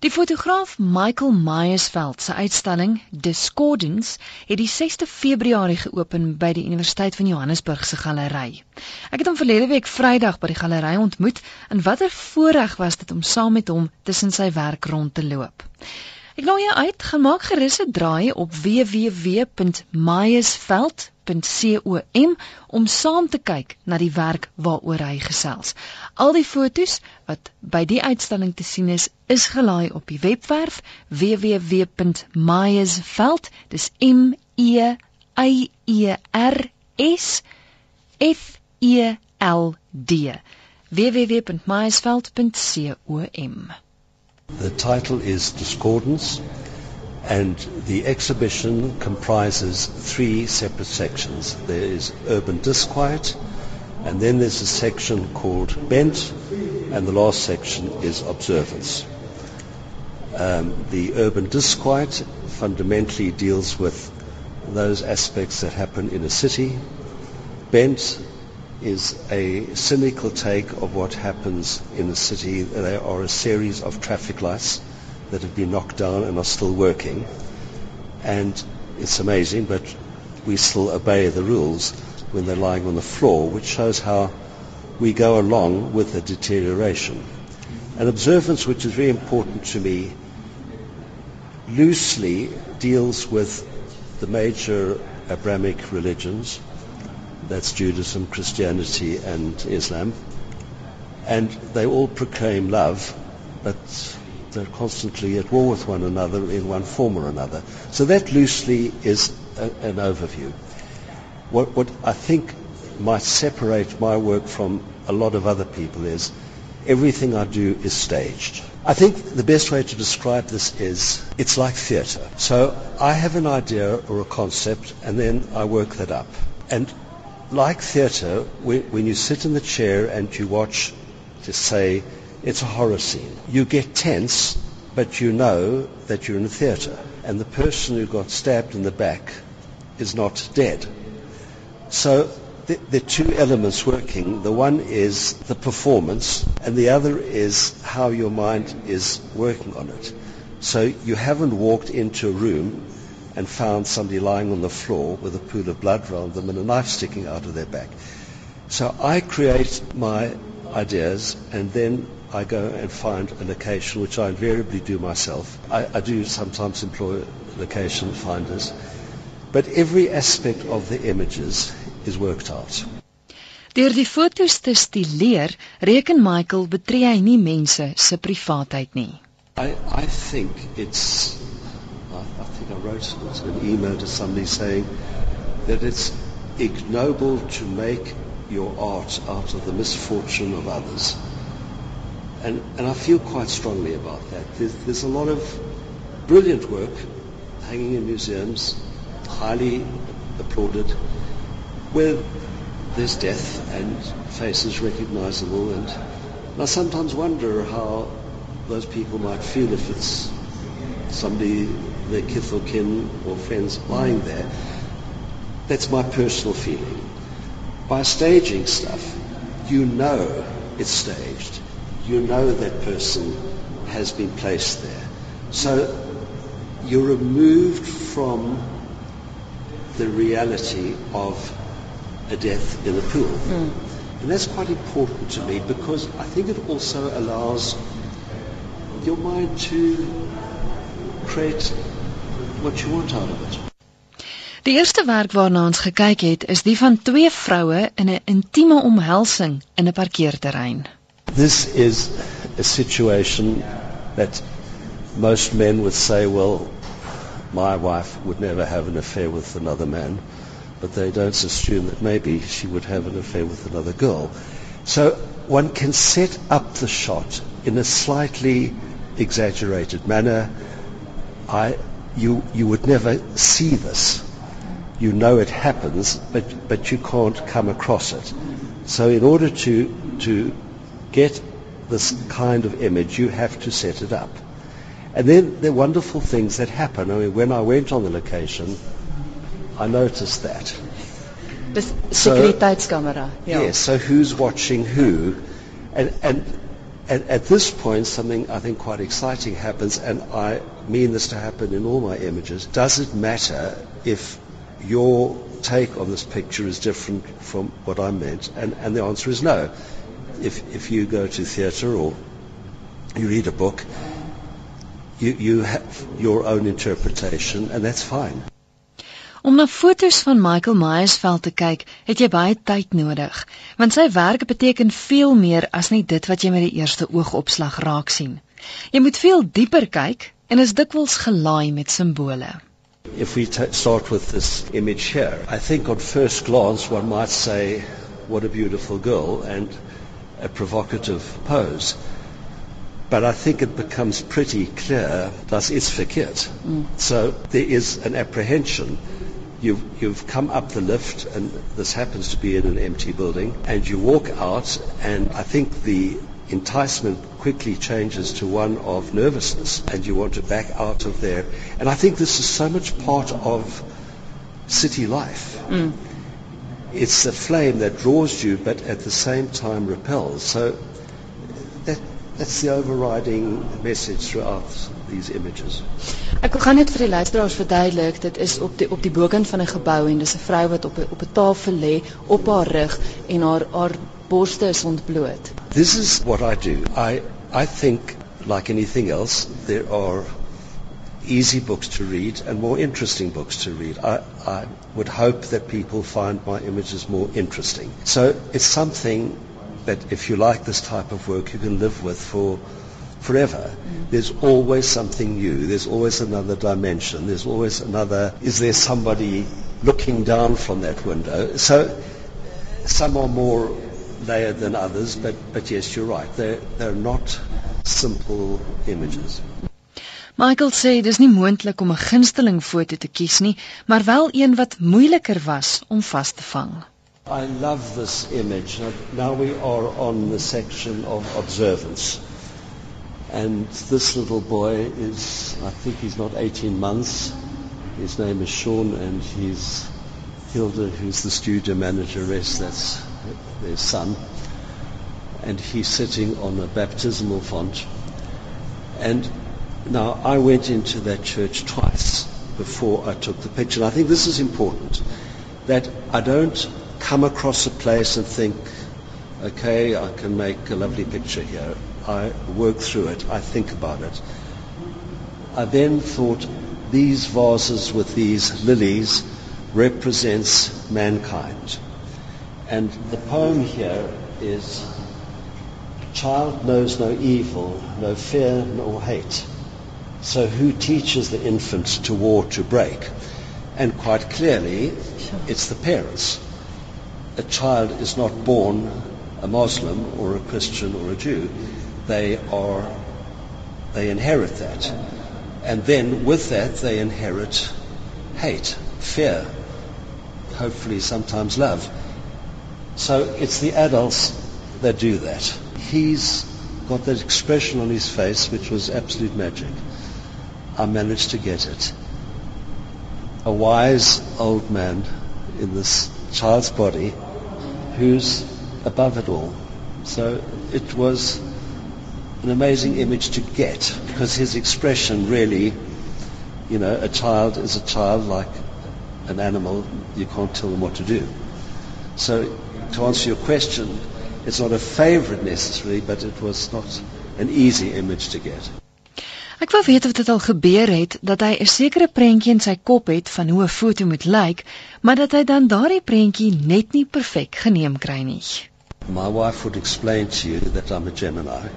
Die fotograaf Michael Meyersveld se uitstalling Discordance het die 6de Februarie geopen by die Universiteit van Johannesburg se galery. Ek het hom verlede week Vrydag by die galery ontmoet en watter voorreg was dit om saam met hom tussen sy werk rond te loop. Ek nooi jou uit, gemaak gerus 'n draai op www.meyersveld.com om saam te kyk na die werk waaroor hy gesels. Al die fotos wat by die uitstalling te sien is, is gelaai op die webwerf www.meyersveld, dis M E Y E R S F E L D www.meyersveld.com The title is Discordance, and the exhibition comprises three separate sections. There is urban disquiet, and then there's a section called Bent, and the last section is observance. Um, the urban disquiet fundamentally deals with those aspects that happen in a city. Bent is a cynical take of what happens in the city. There are a series of traffic lights that have been knocked down and are still working. And it's amazing, but we still obey the rules when they're lying on the floor, which shows how we go along with the deterioration. An observance which is very important to me loosely deals with the major Abrahamic religions, that's Judaism, Christianity, and Islam. And they all proclaim love, but they're constantly at war with one another in one form or another. So that loosely is a, an overview. What, what I think might separate my work from a lot of other people is everything I do is staged. I think the best way to describe this is it's like theatre. So I have an idea or a concept and then I work that up. And like theatre, when you sit in the chair and you watch, to say, it's a horror scene, you get tense, but you know that you're in a theatre. And the person who got stabbed in the back is not dead. So the, the two elements working. The one is the performance, and the other is how your mind is working on it. So you haven't walked into a room and found somebody lying on the floor with a pool of blood around them and a knife sticking out of their back. So I create my ideas and then I go and find a location, which I invariably do myself. I, I do sometimes employ location finders. But every aspect of the images is worked out. Deur die fotos te stileer, reken Michael betree hy nie mense se privaatheid nie. I I think it's wrote an email to somebody saying that it's ignoble to make your art out of the misfortune of others. And, and I feel quite strongly about that. There's, there's a lot of brilliant work hanging in museums, highly applauded, where there's death and faces recognizable. And I sometimes wonder how those people might feel if it's somebody their kith or kin or friends lying there. That's my personal feeling. By staging stuff, you know it's staged. You know that person has been placed there. So you're removed from the reality of a death in a pool. Mm. And that's quite important to me because I think it also allows your mind to create what you want out of it. Die eerste werk waarna ons gekyk het, is die van twee vroue in 'n intieme omhelsing in 'n parkeerterrein. This is a situation that most men would say, well, my wife would never have an affair with another man, but they don't assume that maybe she would have an affair with another girl. So one can set up the shot in a slightly exaggerated manner. I you, you would never see this. You know it happens, but, but you can't come across it. So in order to, to get this kind of image, you have to set it up. And then there are wonderful things that happen. I mean, when I went on the location, I noticed that. Sekuriteitskamera. So, yeah. Yes, so who's watching who? And, and at, at this point, something I think quite exciting happens, and I mean this to happen in all my images. Does it matter if your take on this picture is different from what I meant? And, and the answer is no. If, if you go to theatre or you read a book, you, you have your own interpretation, and that's fine. Om na fotos van Michael Myersveld te kyk, het jy baie tyd nodig, want sy werk beteken veel meer as net dit wat jy met die eerste oogopslag raak sien. Jy moet veel dieper kyk en is dikwels gelaai met simbole. If we start with this image here, I think on first glance one might say what a beautiful girl and a provocative pose. But I think it becomes pretty clear that it's verkeerd. Mm. So there is an apprehension You've, you've come up the lift, and this happens to be in an empty building, and you walk out, and I think the enticement quickly changes to one of nervousness, and you want to back out of there. And I think this is so much part of city life. Mm. It's a flame that draws you, but at the same time repels. So that, that's the overriding message throughout these images. Ek gaan net vir die luisteraars verduidelik, dit is op die op die bokant van 'n gebou en dis 'n vrou wat op 'n op 'n tafel lê op haar rug en haar haar borste is ontbloot. This is what I do. I I think like anything else there are easy books to read and more interesting books to read. I, I would hope that people find my images more interesting. So it's something that if you like this type of work you can live with for forever. Mm. There's always something new. There's always another dimension. There's always another, is there somebody looking down from that window? So some are more layered than others, but, but yes, you're right. They're, they're not simple images. Michael sê dis nie moontlik om 'n gunsteling foto te kies nie, maar wel een wat moeiliker was om vas te vang. I love this image. Now we are on the section of observance. And this little boy is, I think he's not 18 months. His name is Sean, and he's Hilda, who's the studio manageress. That's their son. And he's sitting on a baptismal font. And now I went into that church twice before I took the picture. And I think this is important that I don't come across a place and think, okay, I can make a lovely picture here. I work through it, I think about it. I then thought these vases with these lilies represents mankind. And the poem here is child knows no evil, no fear nor hate. So who teaches the infant to war to break? And quite clearly, it's the parents. A child is not born a Muslim or a Christian or a Jew they are they inherit that. And then with that they inherit hate, fear, hopefully sometimes love. So it's the adults that do that. He's got that expression on his face which was absolute magic. I managed to get it. A wise old man in this child's body who's above it all. So it was an amazing image to get because his expression really, you know, a child is a child like an animal. You can't tell them what to do. So to answer your question, it's not a favorite necessarily, but it was not an easy image to get. Ek wou weet of dit al gebeur het dat hy 'n sekere prentjie in sy kop het van hoe 'n foto moet lyk, maar dat hy dan daardie prentjie net nie perfek geneem kry nie. My wife would explain to you that I'm a Gemini.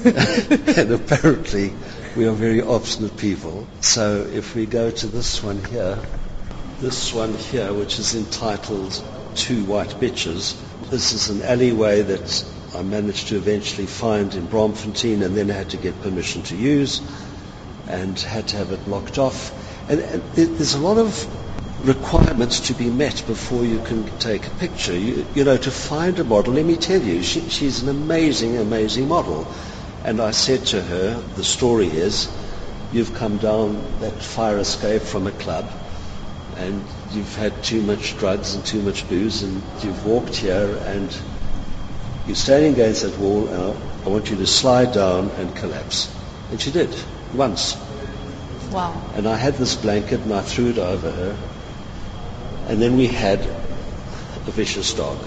and apparently we are very obstinate people. So if we go to this one here, this one here, which is entitled Two White Bitches, this is an alleyway that I managed to eventually find in Braamfontein and then had to get permission to use and had to have it blocked off. And, and there's a lot of requirements to be met before you can take a picture. You, you know, to find a model, let me tell you, she, she's an amazing, amazing model. And I said to her, the story is, you've come down that fire escape from a club and you've had too much drugs and too much booze and you've walked here and you're standing against that wall and I want you to slide down and collapse. And she did, once. Wow. And I had this blanket and I threw it over her. And then we had a vicious dog.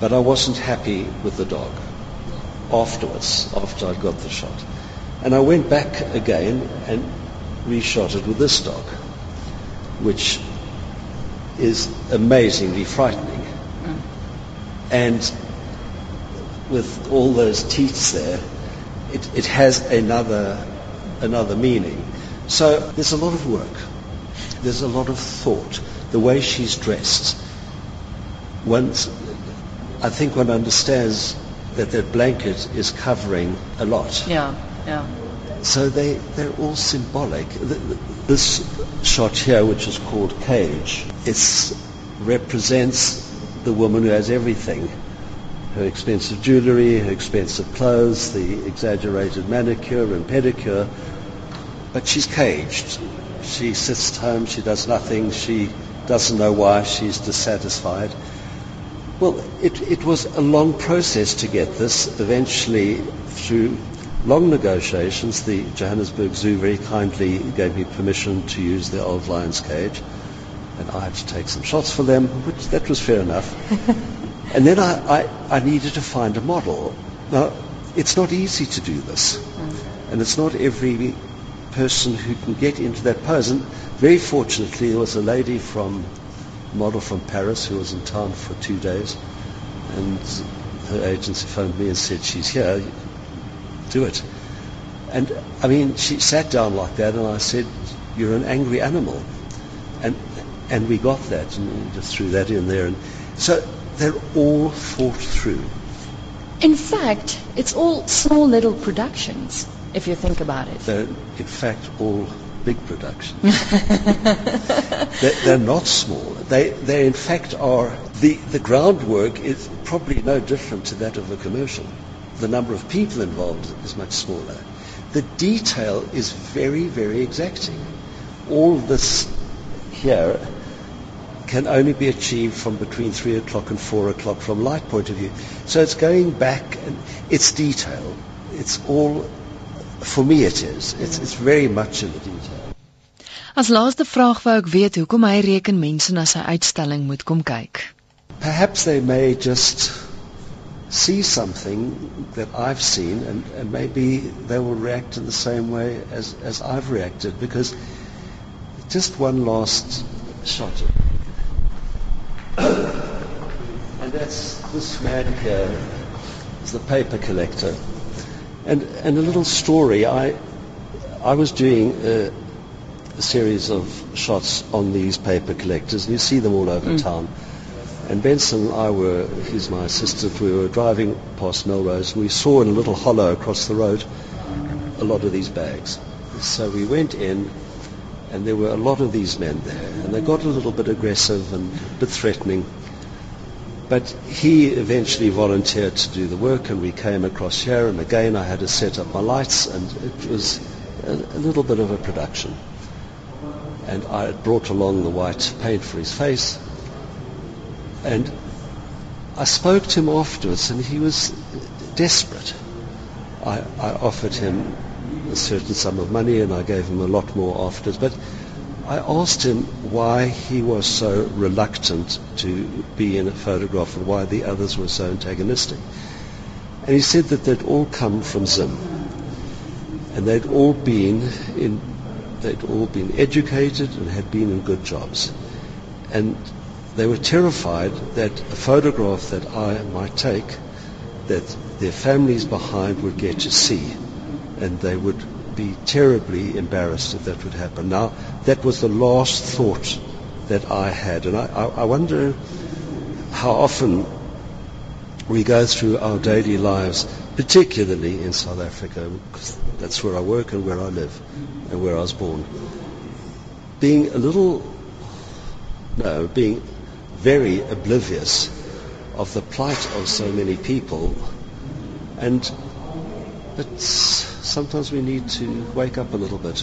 But I wasn't happy with the dog afterwards, after I'd got the shot. And I went back again and reshot it with this dog, which is amazingly frightening. Mm. And with all those teeth there, it, it has another, another meaning. So there's a lot of work. There's a lot of thought. The way she's dressed. Once, I think one understands that that blanket is covering a lot. Yeah, yeah. So they, they're all symbolic. This shot here, which is called Cage, it represents the woman who has everything. Her expensive jewelry, her expensive clothes, the exaggerated manicure and pedicure. But she's caged. She sits at home, she does nothing, she doesn't know why, she's dissatisfied. Well, it, it was a long process to get this. Eventually, through long negotiations, the Johannesburg Zoo very kindly gave me permission to use their old lion's cage, and I had to take some shots for them, which that was fair enough. and then I, I, I, needed to find a model. Now, it's not easy to do this, mm. and it's not every person who can get into that pose. And very fortunately, there was a lady from model from Paris who was in town for two days, and her agency phoned me and said she's here. Do it. And I mean, she sat down like that, and I said, "You're an angry animal," and and we got that, and just threw that in there, and so they're all thought through. In fact, it's all small little productions, if you think about it. They're, in fact, all big productions. they're, they're, not small. They, they in fact are, the, the groundwork is probably no different to that of a commercial. The number of people involved is much smaller. The detail is very, very exacting. All this here can only be achieved from between 3 o'clock and 4 o'clock from light point of view. So it's going back and it's detail. It's all for me it is. It's, it's very much in the detail. As laaste vraag wou ek weet hoekom hy reken mense na sy uitstalling moet kom kyk. Perhaps they may just see something that I've seen and, and maybe they will react in the same way as, as I've reacted because just one last shot. and that's this man here is the paper collector. And, and a little story. I, I was doing a, a, series of shots on these paper collectors, and you see them all over mm. town. And Benson and I were, he's my assistant, we were driving past Melrose, and we saw in a little hollow across the road a lot of these bags. So we went in, and there were a lot of these men there, and they got a little bit aggressive and a bit threatening. But he eventually volunteered to do the work, and we came across here, and again I had to set up my lights, and it was a, a little bit of a production. And I brought along the white paint for his face, and I spoke to him afterwards, and he was desperate. I, I offered him a certain sum of money, and I gave him a lot more afterwards. But I asked him why he was so reluctant to be in a photograph and why the others were so antagonistic. And he said that they'd all come from Zim. And they'd all been in, they'd all been educated and had been in good jobs. And they were terrified that a photograph that I might take, that their families behind would get to see. And they would be terribly embarrassed if that would happen. Now, that was the last thought that I had, and I, I, wonder how often we go through our daily lives, particularly in South Africa, because that's where I work and where I live and where I was born, being a little, no, being very oblivious of the plight of so many people and it's sometimes we need to wake up a little bit.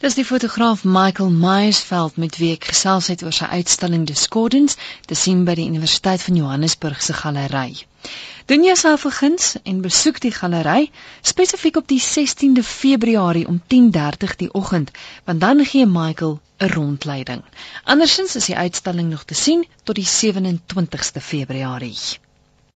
Dis die fotograaf Michael Meyersveld met wie ek gesels het oor sy uitstalling Discordance te sien by die Universiteit van Johannesburg se galery. Doen jouself 'n guns en besoek die galery spesifiek op die 16de Februarie om 10:30 die oggend, want dan gee Michael 'n rondleiding. Andersins is die uitstalling nog te sien tot die 27ste Februarie.